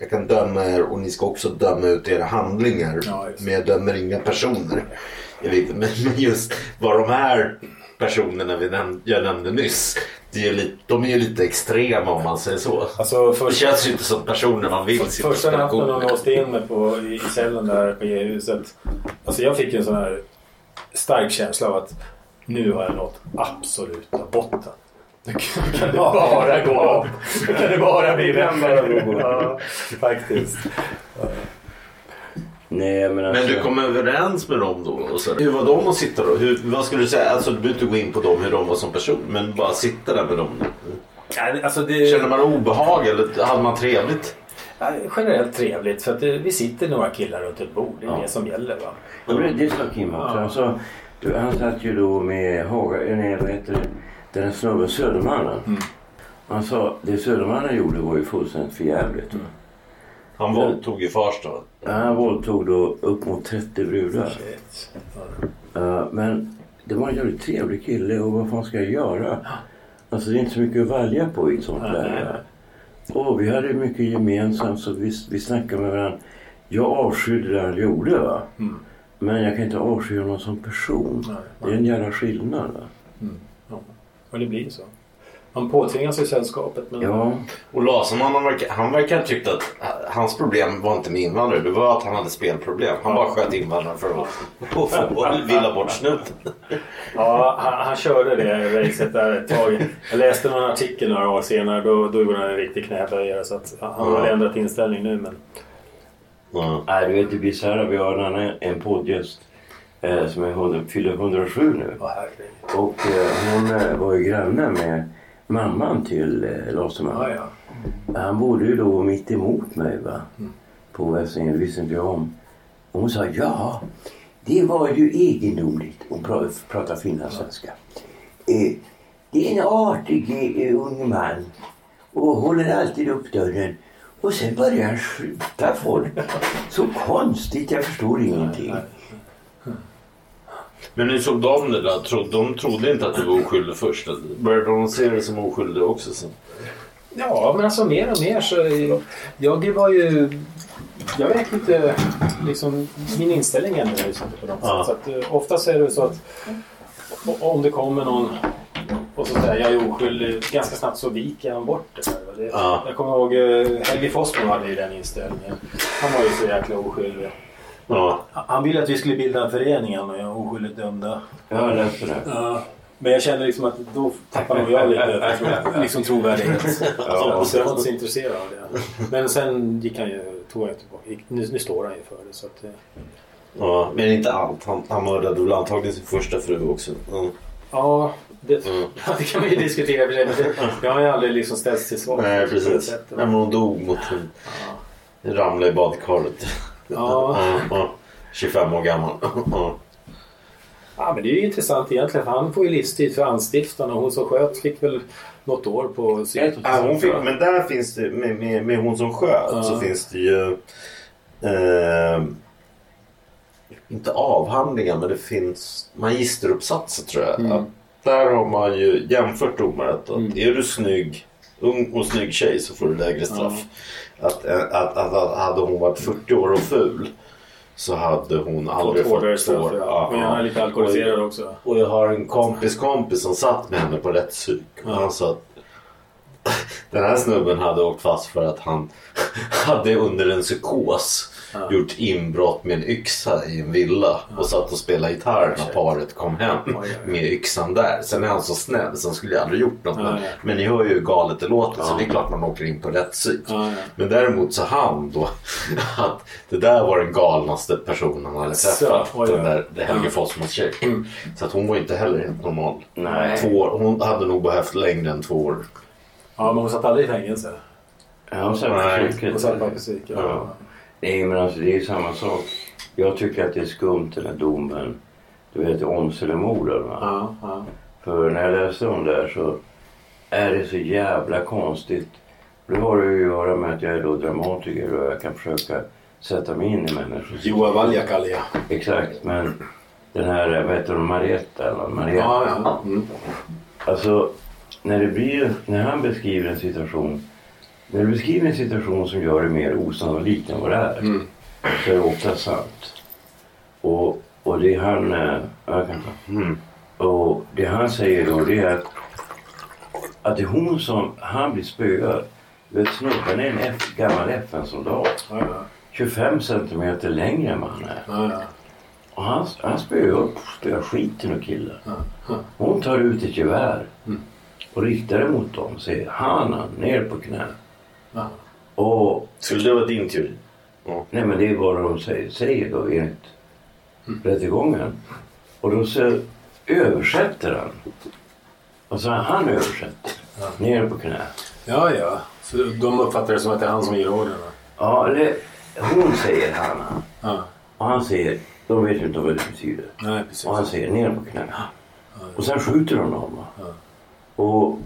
jag kan döma er och ni ska också döma ut era handlingar.
Ja,
men jag dömer inga personer. Jag vet, men men just vad de här personerna vi näm- jag nämnde nyss. Det är ju lite, de är ju lite extrema om man säger så.
Alltså
Det
först,
känns ju inte som personer man vill sitta
första natten de låste in mig på, i, cellen där på E-huset. Alltså jag fick en sån här stark känsla av att nu har jag nått absoluta botten. Nu kan det bara gå upp. Nu kan det bara bli bättre. Ja, faktiskt.
Nej men alltså.
Men du kom överens med dem då? Och så. Hur var de att sitta då? Hur, vad skulle du säga? Alltså du behöver inte gå in på dem hur de var som person. Men bara sitta där med dem.
Ja, Alltså det,
Känner man obehag eller hade man trevligt?
ja, generellt trevligt för att det, vi sitter några killar runt ett bord. Det är det som gäller va.
Ja, men det, sa Kim också.
Ja.
Han, sa, du, han satt ju då med Haga, eh, nej vad heter det, den snubben Södermannen.
Mm.
Han sa, det Södermannen gjorde var ju fullständigt förjävligt.
Mm.
Han våldtog ju Farstad.
Han våldtog då upp mot 30 brudar.
Shit.
Uh, men det var en jävligt trevlig kille och vad fan ska jag göra? Alltså det är inte så mycket att välja på i ett sånt
Nej, nej,
läge. Och vi hade mycket gemensamt så vi, vi snackade med varandra. Jag avskydde det han gjorde va.
Mm.
Men jag kan inte avsky honom som person.
Nej,
Det är en jävla skillnad. Va?
Ja. Och det blir så. Man påtvingas i sällskapet. Men...
Ja,
Och Laserman han verkar, han verkar tyckt att hans problem var inte med invandrare. Det var att han hade spelproblem. Han bara sköt invandrare för att få villa bort snuten.
Ja, han, han körde det racet där ett tag. Jag läste någon artikel några år senare. Då, då gjorde han en riktig knäböjare. Så att han har väl ändrat inställning nu. Men
Ja.
Nej, du vet det bisarra. Vi har en annan en poddgäst eh, som är 100, fyller 107 nu. Och eh, hon eh, var ju granne med mamman till eh, Laserman.
Ja, ja.
Han bodde ju då mitt emot mig va? på Västringen, det visste inte jag om. Och hon sa ja, det var ju egendomligt. Hon pra- pratar finlandssvenska. Eh, det är en artig eh, ung man och håller alltid upp dörren. Och sen börjar han skjuta folk. Så konstigt, jag förstår ingenting.
Men hur såg de det där? De trodde inte att du var oskyldig först? Började de se dig som oskyldig också sen?
Ja, men alltså mer och mer så... Jag var ju... Jag vet inte... Liksom, min inställning ändrades inte på något
Ja.
sätt. Så att, eh, oftast är det så att om det kommer någon och så säger jag är oskyldig. Ganska snabbt så viker han bort det. Där, det
Ja.
Jag kommer ihåg eh, Helge Fossman hade ju den inställningen. Han var ju så jäkla oskyldig.
Ja.
Han ville att vi skulle bilda en förening han och jag oskyldigt dömda.
Jag läste det.
Ja. Men jag kände liksom att då tappade nog jag lite liksom trovärdighet. Så, så jag var inte så intresserad av det. Men sen gick han ju, tog han tillbaka. Nu, nu står han ju för det. Så att, eh,
ja. Men inte allt. Han, han mördade väl antagligen sin första fru också. Ja.
ja, det,
Mm.
ja, det kan man ju diskutera för sig. Det, jag har ju aldrig liksom ställts till svar.
Nej,
det
precis. Nej, men hon dog mot en... Ramlade i badkaret.
Ja.
Ja, ja. 25 år gammal. Ja.
Ja, men det är ju intressant egentligen. För han får ju livstid för anstiftan och hon som sköt fick väl något år på sitt.
Ja, hon fick, men där finns det, med, med, med hon som sköt,
Ja.
så finns det ju... Eh, inte avhandlingar, men det finns magisteruppsatser tror jag.
Mm.
Där har man ju jämfört domare. Att,
Mm.
Är du snygg, ung och snygg tjej så får du lägre straff. Att, eh, att, att, att hade hon varit 40 år och ful så hade hon aldrig
Fått hårdare straff. han är lite alkoholiserad också.
och jag har en kompis kompis som satt med henne på rättspsyk. Och han sa att den här snubben hade åkt fast för att han hade under en psykos gjort inbrott med en yxa i en villa och satt och spelade gitarr när paret kom hem
Oj, oj, oj.
med yxan där. Sen är han så snäll så han skulle ju aldrig gjort något. Men, men ni hör ju hur galet det låter så det är klart man åker in på rättspsyk.
Ja, ja.
Men däremot så han då att det där var den galnaste personen han hade
Så,
träffat.
oj,
Den där det Helge Fossmans tjej. Så att hon var inte heller helt normal.
Nej.
Två år, hon hade nog behövt längre än två år.
Ja, men hon satt aldrig i fängelse.
Ja, och sen
Nej.
på psyket.
Hon satt på psyk. Ja.
Ja. Nej, men alltså det är samma sak. Jag tycker att det är skumt den här domen. Du vet Åmselemorden va?
Ja, ja.
För när jag läste om det här så är det så jävla konstigt. Nu har det ju att göra med att jag är då dramatiker och jag kan försöka sätta mig in i människor.
Joa Valjakalja.
Exakt, men den här, vad heter hon, Marietta eller Marietta.
Ja, ja. Mm.
Alltså, när, det blir, när han beskriver en situation när du beskriver en situation som gör det mer osannolikt än vad det är
Mm.
så är det ofta sant. Och, och det han...
Mm.
Och det han säger då det är att, att det är hon som... Han blir spöad. Vet snubben är en F, gammal FN-soldat.
Ja, ja.
25 centimeter längre än vad han är. Och han, han spöar upp, spöar skiten ur killen. Hon tar ut ett gevär och riktar det mot dem säger Hanna, ner på knä.
Ja.
Och
Skulle det vara din teori?
nej men det är vad de säger, säger då enligt rättegången. Och då så översätter han. Och så han översätter. Ner på knä.
ja, ja. Så de uppfattar det som att det är han som ger orderna.
Ja, eller hon säger Hanna.
Ja.
Och han säger, de vet ju inte vad det betyder.
Nej, precis.
Och han säger ner på knä. Och sen skjuter de honom. Och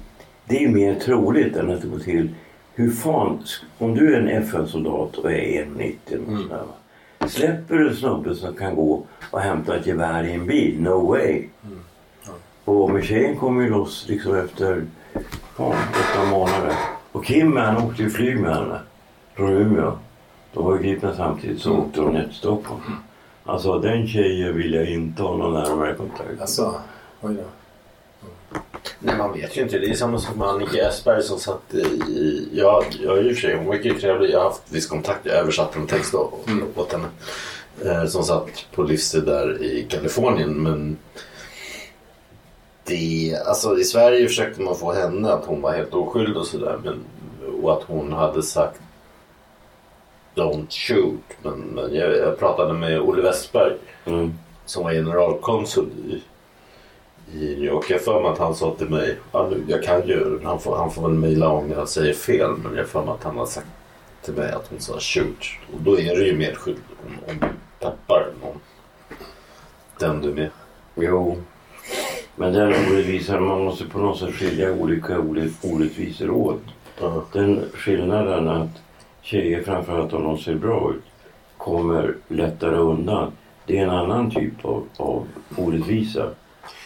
det är mer troligt än att det går till. Hur fan, om du är en FN-soldat och är 1,90 eller något sånt där, va? Släpper du en snubbe som kan gå och hämta ett gevär i en bil? No way. Och med tjejen kom ju loss liksom efter ja, åtta månader. Och Kim han åkte ju flyg med henne från Umeå. De var ju gripna samtidigt så åkte de ner till Stockholm. Alltså den tjejen vill jag inte ha någon närmare kontakt med.
Alltså, oj då.
Nej, man vet ju inte. Det är samma som med Annika Esberg som satt i... Ja, jag är ju för sig, hon verkar ju trevlig. Jag har haft viss kontakt. Jag översatte en text då, åt henne. Eh, som satt på livstid där i Kalifornien. Men det... Alltså i Sverige försökte man få henne att hon var helt oskyldig och sådär. Och att hon hade sagt Don't shoot. Men, men jag, jag pratade med Olle Westberg.
Mm.
som var generalkonsul i, i New York. Jag för mig att han sa till mig, jag kan ju, han får, han får väl mejla om jag säger fel, men jag för mig att han har sagt till mig att hon sa shoot. Och då är det ju medskyldig om, om du tappar någon. Den du är med.
Jo. Men den orättvisan, man måste på något sätt skilja olika orätt- orättvisor åt.
Ja.
Den skillnaden att tjejer, framförallt om de ser bra ut, kommer lättare undan. Det är en annan typ av, av orättvisa.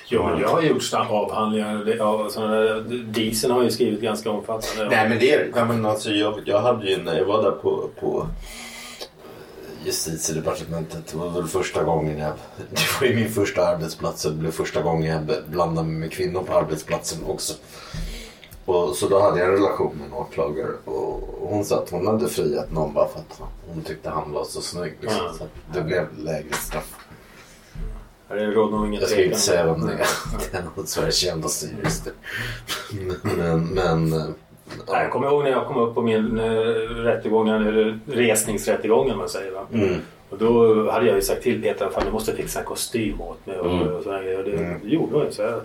Ja, jag har gjort avhandlingar. Såna där, Diesen har ju skrivit ganska omfattande.
Nej men det är ja, men alltså, jag, jag hade ju när jag var där på, på justitiedepartementet. Det var väl första gången jag... Det var ju min första arbetsplats. och Det blev första gången jag blandade mig med kvinnor på arbetsplatsen också. Och, så då hade jag en relation med en åklagare. Och hon sa att hon hade friat någon bara för att hon tyckte han var så snygg. Liksom. Så det blev lägre straff.
Det råder nog ingen
Jag ska inte säga vem det är. Det är av Sveriges kändaste jurister. Men... men
Nej, Jag kommer ihåg när jag kom upp på min eh, rättegång, eller resningsrättegången man säger. Va?
mm.
Och då hade jag ju sagt till Peter att du måste fixa en kostym åt mig och,
Mm.
och. Och det, det gjorde hon ju.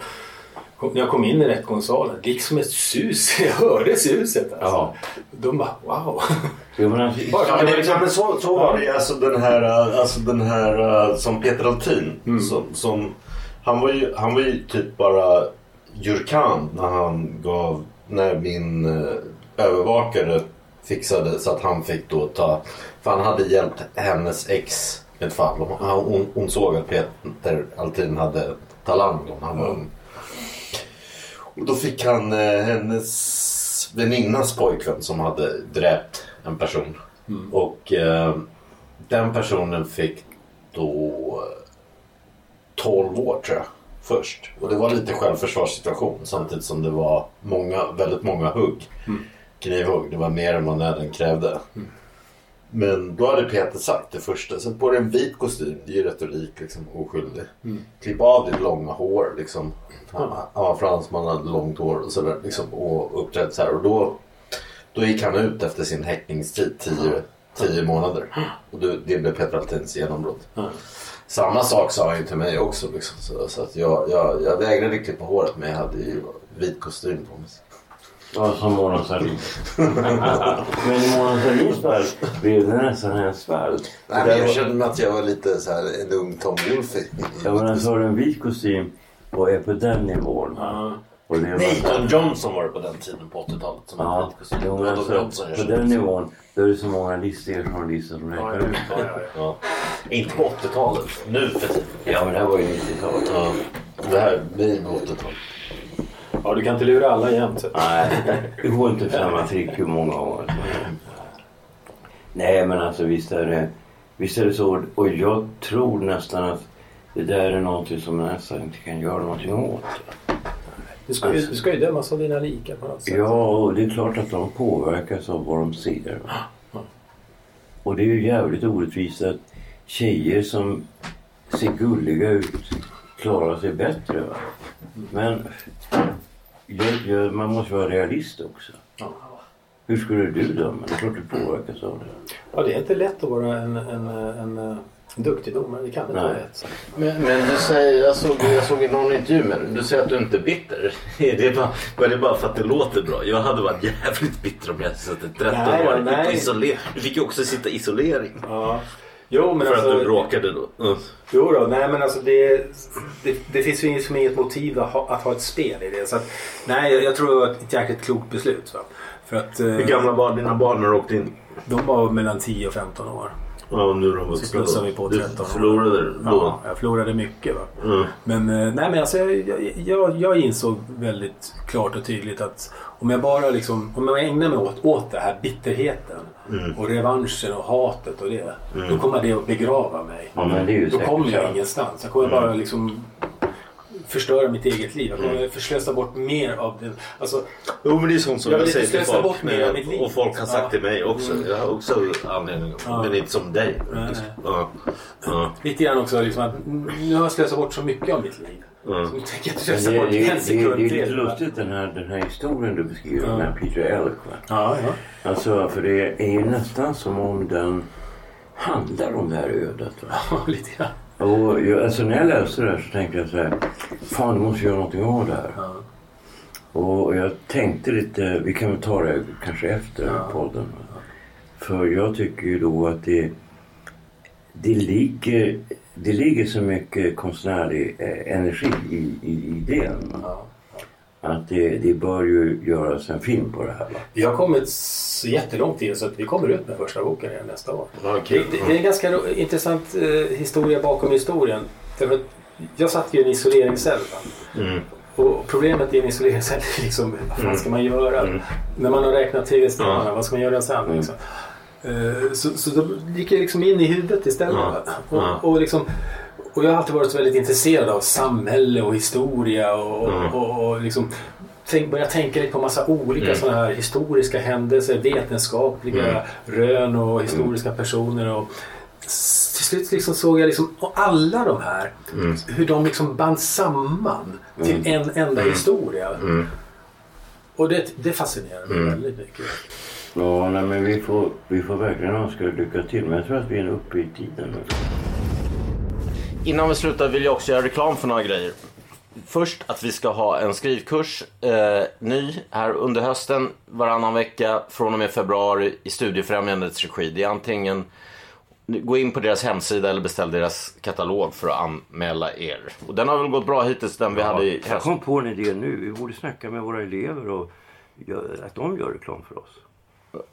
Så jag, kom, när jag kom in i rättegångssalen, liksom ett sus. Jag hörde suset alltså.
Ja.
De bara wow.
Jo, men
Bara-
Ja, men, det, ja, men så, så var det. Alltså den här, äh, alltså den här äh, som Peter Altin. Som, som, han, var ju, han var ju typ bara jurkand när han gav, när min äh, övervakare fixade så att han fick då ta, för han hade hjälpt hennes ex med ett fall. Hon, hon, hon såg att Peter Altin hade talang han var ung. Och då fick han eh, hennes väninnas pojkvän som hade dräpt en person. Och eh, den personen fick då 12 år tror jag. Först. Och det var lite självförsvarssituation samtidigt som det var många, väldigt många hugg. Knivhugg. Det var mer än vad nöden krävde. Men då hade Peter sagt det första. Sätt på dig en vit kostym. Det är ju retorik liksom. Oskyldig. Klipp av ditt långa hår liksom. Han han var fransman, hade långt hår och sådär. Liksom, och uppträdde så här. Och då, då gick han ut efter sin häktningstid. Tio, tio månader. Och då, det blev Peter Altins genombrott. Samma sak sa han ju till mig också. Liksom. Så, så att jag, jag, jag vägrade klippa håret men jag hade ju vit kostym på mig.
Ja, som Mona Sahlin. men Mona Sahlins fall blev det nästan hennes fall.
Nej, men jag
var-
kände mig att jag var lite så här en ung Tom Wolfe.
Ja, men alltså har du en vit kostym och är på den nivån.
Ja.
Och det
Nej, Don Johnson var det på den tiden på 80-talet som hade
Ja,
vit kostym.
jo, alltså,
Johnson
på den nivån då är det så många listiga journalister som räknar
ja,
ut
ja, ja,
Ja.
ja.
Inte på 80-talet. Nu för tiden.
Ja, men det här var ju 90-talet.
Ja. Det här blir på 80-talet.
Ja, du kan inte lura alla jämt.
Nej, det går inte för samma trick hur många år. Nej, men alltså visst är det, visst är det så. Och jag tror nästan att det där är någonting som nästan inte kan göra någonting åt.
Du ska, ju, du ska ju dömas av dina lika på något sätt.
Ja, och det är klart att de påverkas av vad de ser. Och det är ju jävligt orättvist att tjejer som ser gulliga ut klarar sig bättre. Va? Men jag, man måste vara realist också.
Ja.
Hur skulle du döma? Det är klart du påverkas av det.
Ja, det är inte lätt att vara en, en, en, en duktig domare. Det kan inte
Nej.
vara lätt.
Men, men du säger, jag såg, jag såg i någon intervju med dig, du säger att du inte är bitter. Är det bara, var det bara för att det låter bra? Jag hade varit jävligt bitter om jag hade suttit 13
Nej,
år
nej.
på isolering. Du fick ju också sitta i isolering.
Ja. Jo, men
För
alltså,
att du råkade då. Mm.
Jo då, nej men alltså det, det, det finns ju inget, inget motiv att ha, att ha ett spel i det. Så att, nej, jag, jag tror det var ett jäkligt klokt beslut. Va? För att eh,
Hur gamla var dina barn när du åkte in?
de var mellan 10 och 15 år.
Ja, nu är de
Så
vuxna.
plussar vi på
Du
13 år.
förlorade då?
Ja, jag förlorade mycket. Va?
Mm.
Men, eh, nej, men alltså, jag, jag, jag, insåg väldigt klart och tydligt att om jag bara liksom, om jag ägnar mig åt, åt det här bitterheten
Mm.
och revanschen och hatet och det. Då kommer det att begrava mig.
Ja, men det är ju
Då kommer jag ingenstans. Jag kommer bara liksom förstöra mitt eget liv. Jag kommer förslösa bort mer av den. Alltså,
Jo men det är sånt som
Jag
jag, säger till
slösa
folk.
bort mer av mitt liv.
och folk har sagt
Ja.
till mig också. Jag har också anledning.
Ja.
Men inte som dig. Ja. Ja.
lite grann också liksom att nu har jag slösat bort så mycket av mitt liv.
Mm.
Så tänker jag inte slösa
det,
bort
det,
en
det, det,
sekund
är lite lustigt den här, den här historien du beskriver
Ja.
med Peter Elk. Va?
Ja, ja.
Alltså, för det är ju nästan som om den handlar om det här ödet. Va?
Ja, lite grann.
Och jag, alltså när jag läste det här så tänkte jag så här. Fan, du måste göra någonting av det här.
Ja.
Och jag tänkte lite, vi kan väl ta det kanske efter podden. För jag tycker ju då att det, det, ligger, det ligger så mycket konstnärlig eh, energi i, i idén.
Ja.
Att det, det bör ju göras en film på det här. Va?
Vi har kommit så jättelångt in så att vi kommer ut med första boken redan nästa år.
Ja,
Det, det, är en ganska intressant eh, historia bakom historien. Därför att jag satt ju i en isoleringscell.
Mm.
Och problemet i en isoleringscell är liksom, vad fan ska man göra? När man har räknat tv-stenarna, vad ska man göra sen? Liksom? Eh, Så, så då gick jag liksom in i huvudet istället.
Ja. Ja.
Och, och, liksom, och jag har alltid varit väldigt intresserad av samhälle och historia och,
Mm.
och, och liksom tänk, börja tänka lite på massa olika
Mm.
sådana här historiska händelser, vetenskapliga
Mm.
rön och historiska personer. Och, till slut liksom såg jag liksom, och alla de här,
Mm.
hur de liksom band samman till en enda historia.
Mm.
Och det, det fascinerar mig väldigt mycket.
Ja, nej, men vi får, vi får verkligen önska lycka till. Men jag tror att vi är uppe i tiden.
Innan vi slutar vill jag också göra reklam för några grejer. Först att vi ska ha en skrivkurs, eh, ny, här under hösten, varannan vecka från och med februari i Studiefrämjandets regi. Det är antingen gå in på deras hemsida eller beställ deras katalog för att anmäla er. Och den har väl gått bra hittills, den vi hade i
jag
höst.
kom på en idé nu. Vi borde snacka med våra elever och gör, att de gör reklam för oss.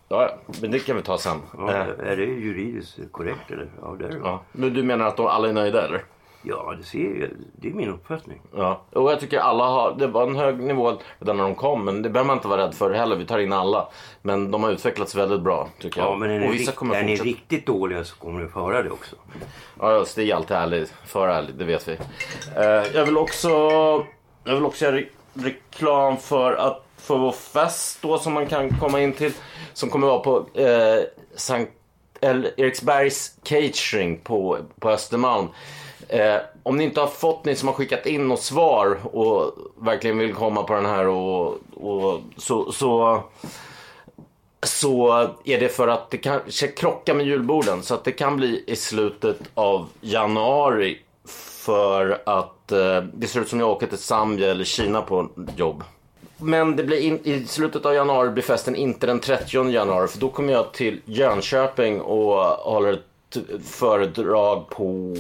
Ja, men det kan vi ta sen.
Ja,
Eh,
Är det juridiskt korrekt eller? Ja, det är det.
ja. Men du menar att de alla är nöjda eller?
Ja, det ser jag. Det är min uppfattning.
Ja, och jag tycker alla har, det var en hög nivå redan när de kom, men det behöver man inte vara rädd för heller. Vi tar in alla. Men de har utvecklats väldigt bra, tycker jag.
Ja, men är ni, rikt, är ni riktigt dåliga så kommer ni få höra det också.
Ja, Stig är alltid ärlig, för ärlig, det vet vi. Eh, jag vill också, jag vill också göra re- reklam för att för vår fest då som man kan komma in till. Som kommer vara på eh, Sankt eller Eriksbergs catering på, på Östermalm. Eh, om ni inte har fått, ni som har skickat in något svar och verkligen vill komma på den här och, och så, så så är det för att det kanske krockar med julborden. Så att det kan bli i slutet av januari. För att eh, det ser ut som jag åker till Zambia eller Kina på jobb. Men det blir in, i slutet av januari blir festen inte den 30 januari. För då kommer jag till Jönköping och håller ett föredrag på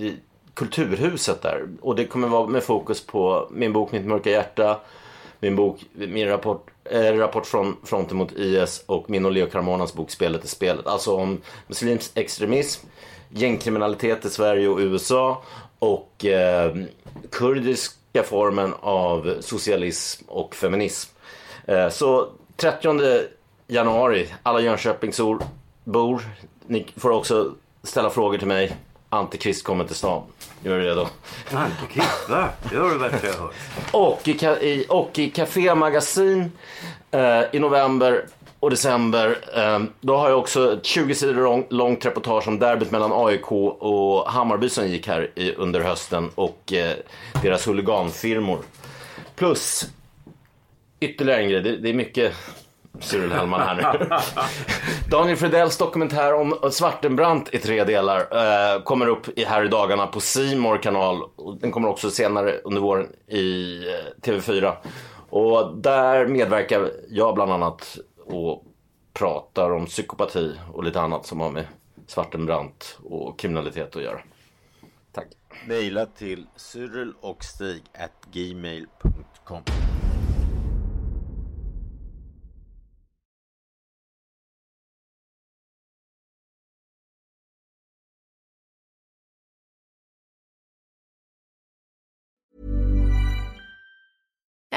eh, Kulturhuset där. Och det kommer vara med fokus på min bok Mitt mörka hjärta min bok, min rapport, eh, rapport från fronten mot IS och min och Leo Carmonas bok Spelet är spelet. Alltså om muslimsk extremism, gängkriminalitet i Sverige och USA och eh, kurdisk formen av socialism och feminism. Eh, så 30 januari, alla Jönköpingsbor, ni får också ställa frågor till mig. Antikrist kommer till stan. Gör du redo?
Antikrist, va? Det var det värsta jag hört.
Och i, och i Café Magasin eh, i november och december. Eh, då har jag också ett 20 sidor lång, långt reportage om derbyt mellan AIK och Hammarby som gick här i, under hösten och eh, deras huliganfirmor. Plus ytterligare en grej, det, det är mycket Cyril Hellman här nu. Daniel Fredells dokumentär om Svartenbrandt i tre delar eh, kommer upp i, här i dagarna på Simor kanal. Den kommer också senare under våren i eh, TV4. Och där medverkar jag bland annat och pratar om psykopati och lite annat som har med Svartenbrandt och kriminalitet att göra. Tack.
Mejla till Cyril